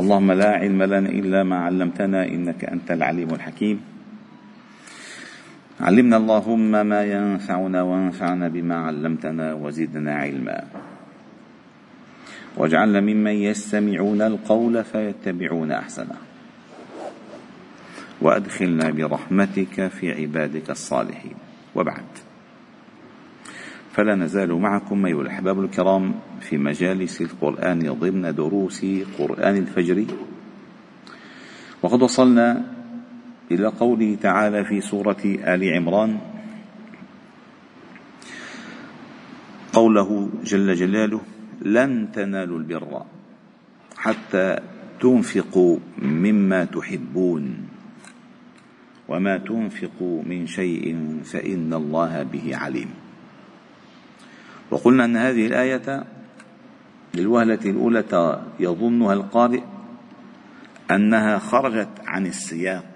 اللهم لا علم لنا إلا ما علمتنا إنك أنت العليم الحكيم. علمنا اللهم ما ينفعنا وانفعنا بما علمتنا وزدنا علما. واجعلنا ممن يستمعون القول فيتبعون أحسنه. وأدخلنا برحمتك في عبادك الصالحين. وبعد. فلا نزال معكم أيها الأحباب الكرام في مجالس القرآن ضمن دروس قرآن الفجر. وقد وصلنا إلى قوله تعالى في سورة آل عمران. قوله جل جلاله لن تنالوا البر حتى تنفقوا مما تحبون وما تنفقوا من شيء فإن الله به عليم. وقلنا أن هذه الآية للوهلة الأولى يظنها القارئ أنها خرجت عن السياق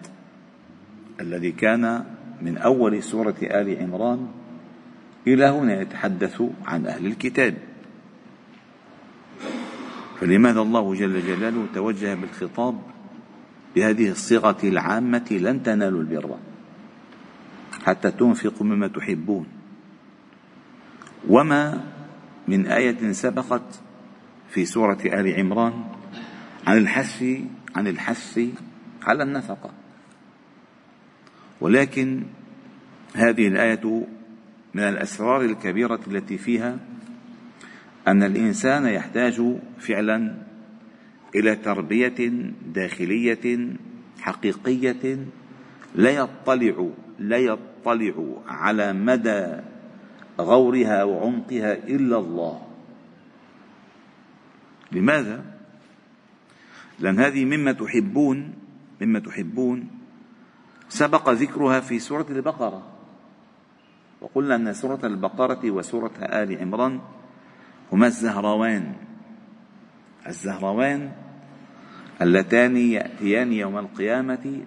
الذي كان من أول سورة آل عمران إلى هنا يتحدث عن أهل الكتاب. فلماذا الله جل جلاله توجه بالخطاب بهذه الصيغة العامة لن تنالوا البر حتى تنفقوا مما تحبون؟ وما من آية سبقت في سورة آل عمران عن الحث عن الحث على النفقة. ولكن هذه الآية من الأسرار الكبيرة التي فيها أن الإنسان يحتاج فعلا إلى تربية داخلية حقيقية لا يطلع لا يطلع على مدى غورها وعمقها إلا الله. لماذا؟ لأن هذه مما تحبون مما تحبون سبق ذكرها في سورة البقرة. وقلنا أن سورة البقرة وسورة آل عمران هما الزهروان الزهروان اللتان يأتيان يوم القيامة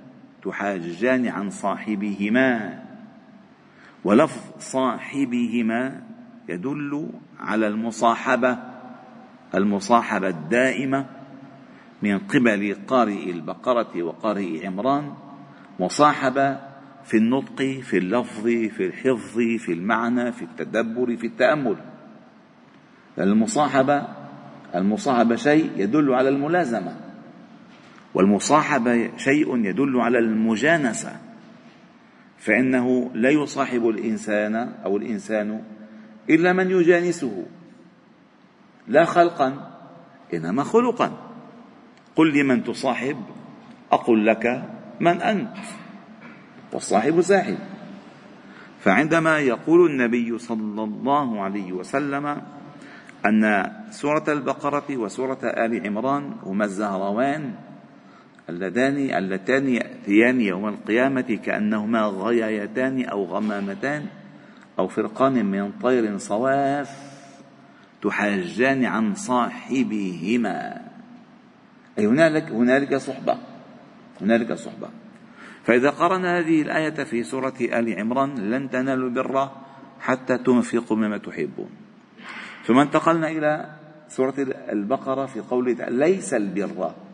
تحاجان عن صاحبهما. ولفظ صاحبهما يدل على المصاحبة المصاحبة الدائمة من قبل قارئ البقرة وقارئ عمران مصاحبة في النطق في اللفظ في الحفظ في المعنى في التدبر في التأمل. المصاحبة المصاحبة شيء يدل على الملازمة والمصاحبة شيء يدل على المجانسة. فإنه لا يصاحب الإنسان أو الإنسان إلا من يجانسه. لا خلقا إنما خلقا. قل لمن تصاحب أقل لك من أنت. والصاحب ساحب. فعندما يقول النبي صلى الله عليه وسلم أن سورة البقرة وسورة آل عمران هما الزهروان اللذان اللتان يأتيان يوم القيامة كأنهما غيايتان أو غمامتان أو فرقان من طير صواف تحاجان عن صاحبهما. أي هنالك هنالك صحبة. هنالك صحبة. فإذا قرن هذه الآية في سورة آل عمران لن تنالوا البر حتى تنفقوا مما تحبون. ثم انتقلنا إلى سورة البقرة في قوله ليس البر.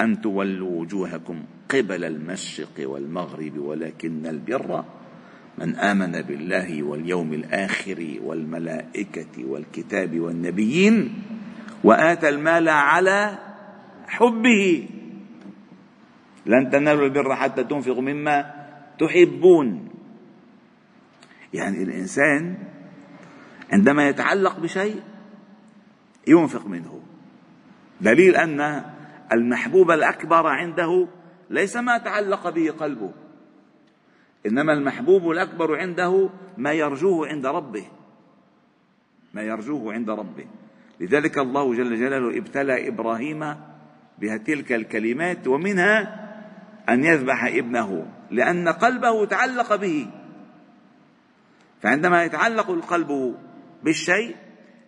أن تولوا وجوهكم قبل المشرق والمغرب ولكن البر من آمن بالله واليوم الآخر والملائكة والكتاب والنبيين وآتى المال على حبه. لن تنالوا البر حتى تنفقوا مما تحبون. يعني الإنسان عندما يتعلق بشيء ينفق منه. دليل أن المحبوب الأكبر عنده ليس ما تعلق به قلبه. إنما المحبوب الأكبر عنده ما يرجوه عند ربه. ما يرجوه عند ربه. لذلك الله جل جلاله ابتلى إبراهيم بتلك الكلمات ومنها أن يذبح ابنه لأن قلبه تعلق به. فعندما يتعلق القلب بالشيء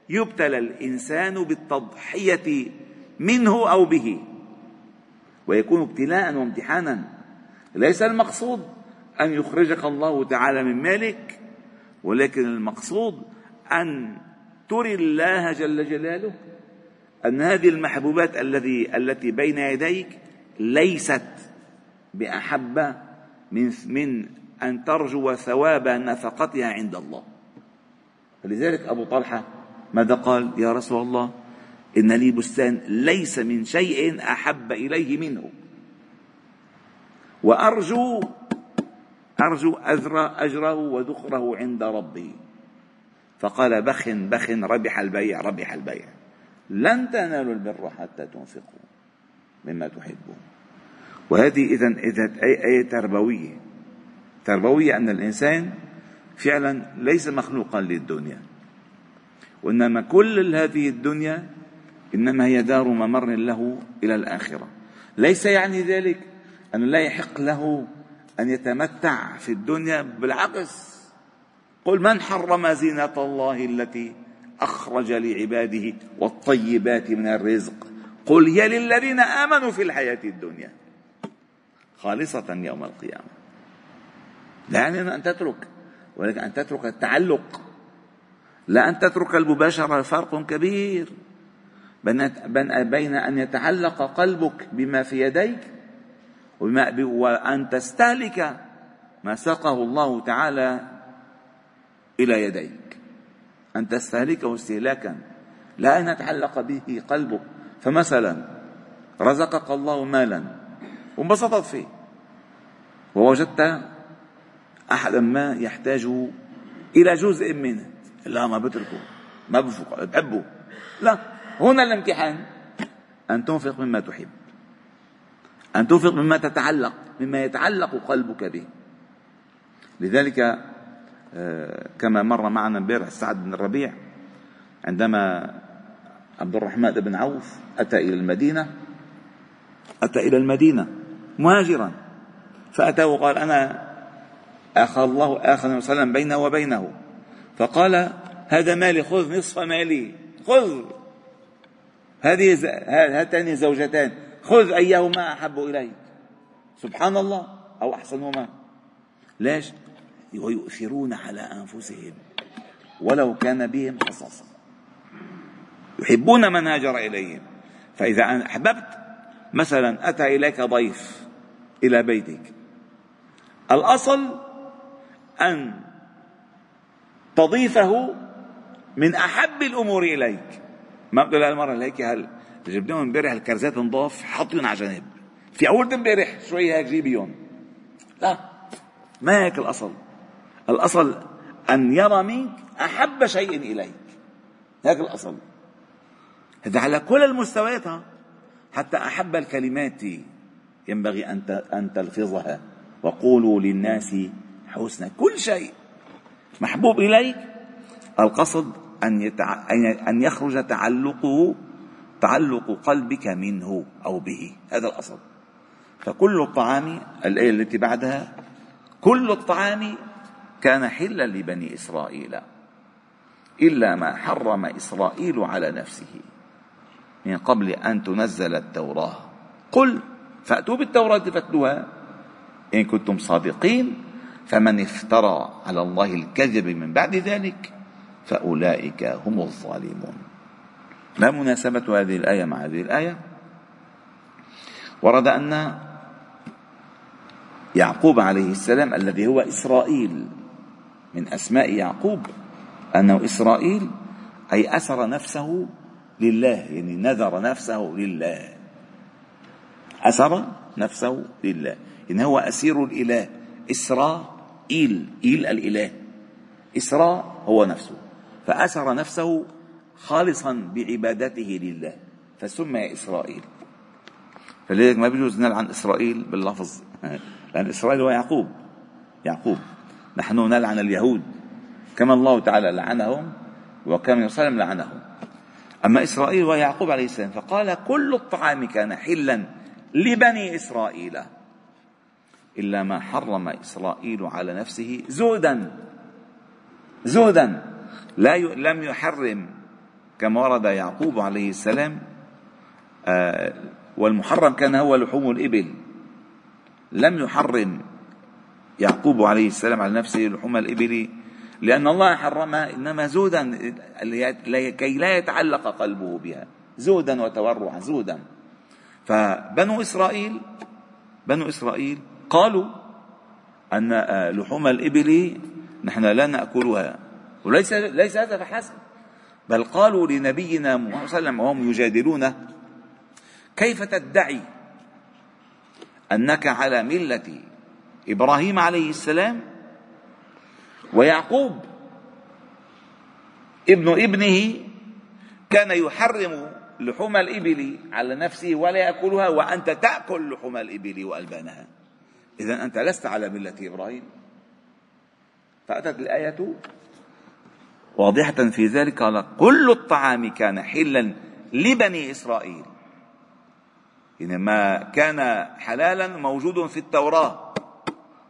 يبتلى الإنسان بالتضحية منه أو به. ويكون ابتلاء وامتحانا. ليس المقصود أن يخرجك الله تعالى من مالك ولكن المقصود أن تري الله جل جلاله. أن هذه المحبوبات الذي التي بين يديك ليست بأحب من من أن ترجو ثواب نفقتها عند الله. فلذلك أبو طلحة ماذا قال؟ يا رسول الله إن لي بستان ليس من شيء أحب إليه منه. وأرجو أرجو أجر أجره وذخره عند ربي. فقال بخ بخ ربح البيع ربح البيع. لن تنالوا البر حتى تنفقوا مما تحبون. وهذه إذا إذا آية تربوية. تربوية أن الإنسان فعلا ليس مخلوقا للدنيا. وإنما كل هذه الدنيا إنما هي دار ممر له إلى الآخرة. ليس يعني ذلك أن لا يحق له أن يتمتع في الدنيا بالعكس. قل من حرم زينة الله التي أخرج لعباده والطيبات من الرزق؟ قل هي للذين آمنوا في الحياة الدنيا. خالصة يوم القيامة. لا يعني أن تترك ولكن أن تترك التعلق. لا أن تترك المباشرة فرق كبير. بين أن يتعلق قلبك بما في يديك وأن تستهلك ما ساقه الله تعالى إلى يديك. أن تستهلكه استهلاكا. لا أن يتعلق به قلبك. فمثلا رزقك الله مالا. وانبسطت فيه. ووجدت أحدا ما يحتاج إلى جزء منه. لا ما بتركه. ما بفق بحبه لا. هنا الامتحان. أن تنفق مما تحب. أن تنفق مما تتعلق مما يتعلق قلبك به. لذلك آه، كما مر معنا امبارح سعد بن الربيع عندما عبد الرحمن بن عوف أتى إلى المدينة أتى إلى المدينة مهاجرا. فأتى وقال أنا أخى الله آخر وسلم بينه وبينه. فقال هذا مالي خذ نصف مالي. خذ. هذه هاتان زوجتان. خذ أيهما أحب إليك. سبحان الله أو أحسنهما. ليش؟ ويؤثرون على أنفسهم. ولو كان بهم خصاصة. يحبون من هاجر إليهم. فإذا أحببت مثلا أتى إليك ضيف إلى بيتك. الأصل أن تضيفه من أحب الأمور إليك. ما بقول المرة هيك هل جبناهم امبارح الكرزات نضاف حطيهم على جنب. في أول امبارح شوي هيك جيبيهم لا ما هيك الأصل. الأصل أن يرى منك أحب شيء إليك. هيك الأصل. هذا على كل المستويات حتى أحب الكلمات ينبغي أن أن تلفظها. وقولوا للناس حسنا كل شيء محبوب إليك. القصد أن, يتع... أن يخرج تعلقه تعلق قلبك منه أو به. هذا الأصل. فكل الطعام الآية التي بعدها كل الطعام كان حلا لبني إسرائيل إلا ما حرم إسرائيل على نفسه. من قبل أن تنزل التوراة. قل فأتوا بالتوراة فاتلوها. إن كنتم صادقين فمن افترى على الله الكذب من بعد ذلك فأولئك هم الظالمون. ما مناسبة هذه الآية مع هذه الآية؟ ورد أن يعقوب عليه السلام الذي هو إسرائيل من أسماء يعقوب أنه إسرائيل أي أسر نفسه لله يعني نذر نفسه لله. أسر نفسه لله. إن هو أسير الإله إسرائيل إيل الإله. إسراء هو نفسه. فأسر نفسه خالصا بعبادته لله. فسمي إسرائيل. فلذلك ما بيجوز نلعن إسرائيل باللفظ. لأن إسرائيل هو يعقوب. يعقوب. نحن نلعن اليهود. كما الله تعالى لعنهم وكما صلى لعنهم. أما إسرائيل هو يعقوب عليه السلام. فقال كل الطعام كان حلا لبني إسرائيل. إلا ما حرم إسرائيل على نفسه زهدا. زهدا. لا ي... لم يحرم كما ورد يعقوب عليه السلام آه والمحرم كان هو لحوم الإبل. لم يحرم يعقوب عليه السلام على نفسه لحوم الإبل لأن الله حرمها إنما زهدا كي لا يتعلق قلبه بها زهدا وتورعا زهدا فبنو إسرائيل بنو إسرائيل قالوا أن آه، لحوم الإبل نحن لا نأكلها. وليس ليس هذا فحسب. بل قالوا لنبينا صلى الله عليه وسلم وهم يجادلونه كيف تدعي أنك على ملة إبراهيم عليه السلام ويعقوب ابن ابنه كان يحرم لحوم الإبل على نفسه ولا يأكلها وأنت تأكل لحوم الإبل وألبانها؟ إذا أنت لست على ملة إبراهيم. فأتت الآية واضحة في ذلك قال كل الطعام كان حلا لبني إسرائيل. يعني ما كان حلالا موجود في التوراة.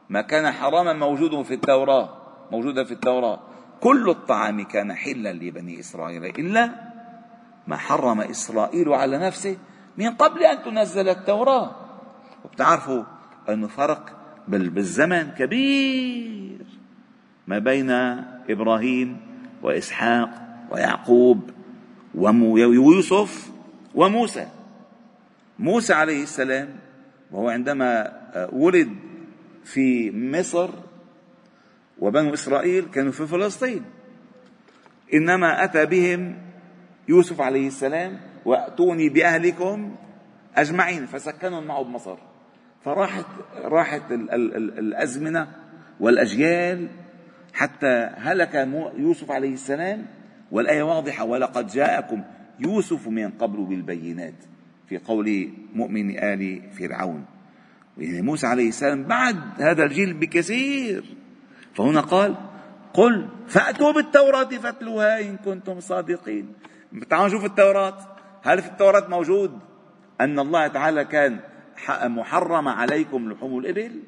ما كان حراما موجود في التوراة. موجودا في التوراة. كل الطعام كان حلا لبني إسرائيل إلا ما حرم إسرائيل على نفسه من قبل أن تنزل التوراة. وبتعرفوا أنه فرق بالزمن كبير ما بين إبراهيم وإسحاق ويعقوب ويوسف وموسى. موسى عليه السلام وهو عندما ولد في مصر وبنو إسرائيل كانوا في فلسطين. إنما أتى بهم يوسف عليه السلام وأتوني بأهلكم أجمعين فسكنهم معه بمصر. فراحت راحت الأزمنة والأجيال حتى هلك يوسف عليه السلام والآية واضحة ولقد جاءكم يوسف من قبل بالبينات في قول مؤمن آل فرعون. يعني موسى عليه السلام بعد هذا الجيل بكثير. فهنا قال قل فأتوا بالتوراة فاتلوها إن كنتم صادقين. تعالوا نشوف التوراة. هل في التوراة موجود أن الله تعالى كان محرم عليكم لحوم الإبل؟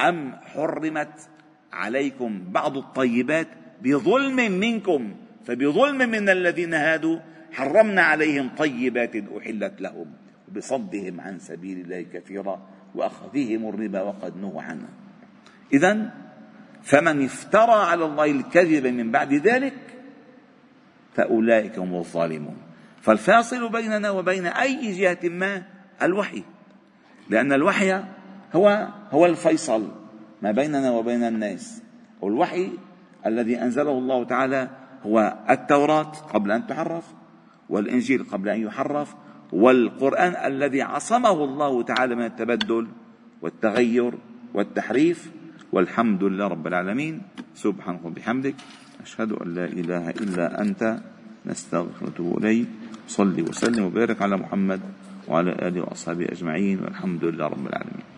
أم حرمت عليكم بعض الطيبات بظلم منكم فبظلم من الذين هادوا حرمنا عليهم طيبات أحلت لهم بصدهم عن سبيل الله كثيرا وأخذهم الربا وقد نهوا عنه. اذا فمن افترى على الله الكذب من بعد ذلك فأولئك هم الظالمون. فالفاصل بيننا وبين أي جهة ما الوحي لأن الوحي هو هو الفيصل. ما بيننا وبين الناس. والوحي الذي أنزله الله تعالى هو التوراة قبل أن تحرف والإنجيل قبل أن يحرف والقرآن الذي عصمه الله تعالى من التبدل والتغير والتحريف. والحمد لله رب العالمين. سبحانك وبحمدك. أشهد أن لا إله إلا أنت. نستغفرك اليك صلي وسلم وبارك على محمد وعلى آله وأصحابه أجمعين. والحمد لله رب العالمين.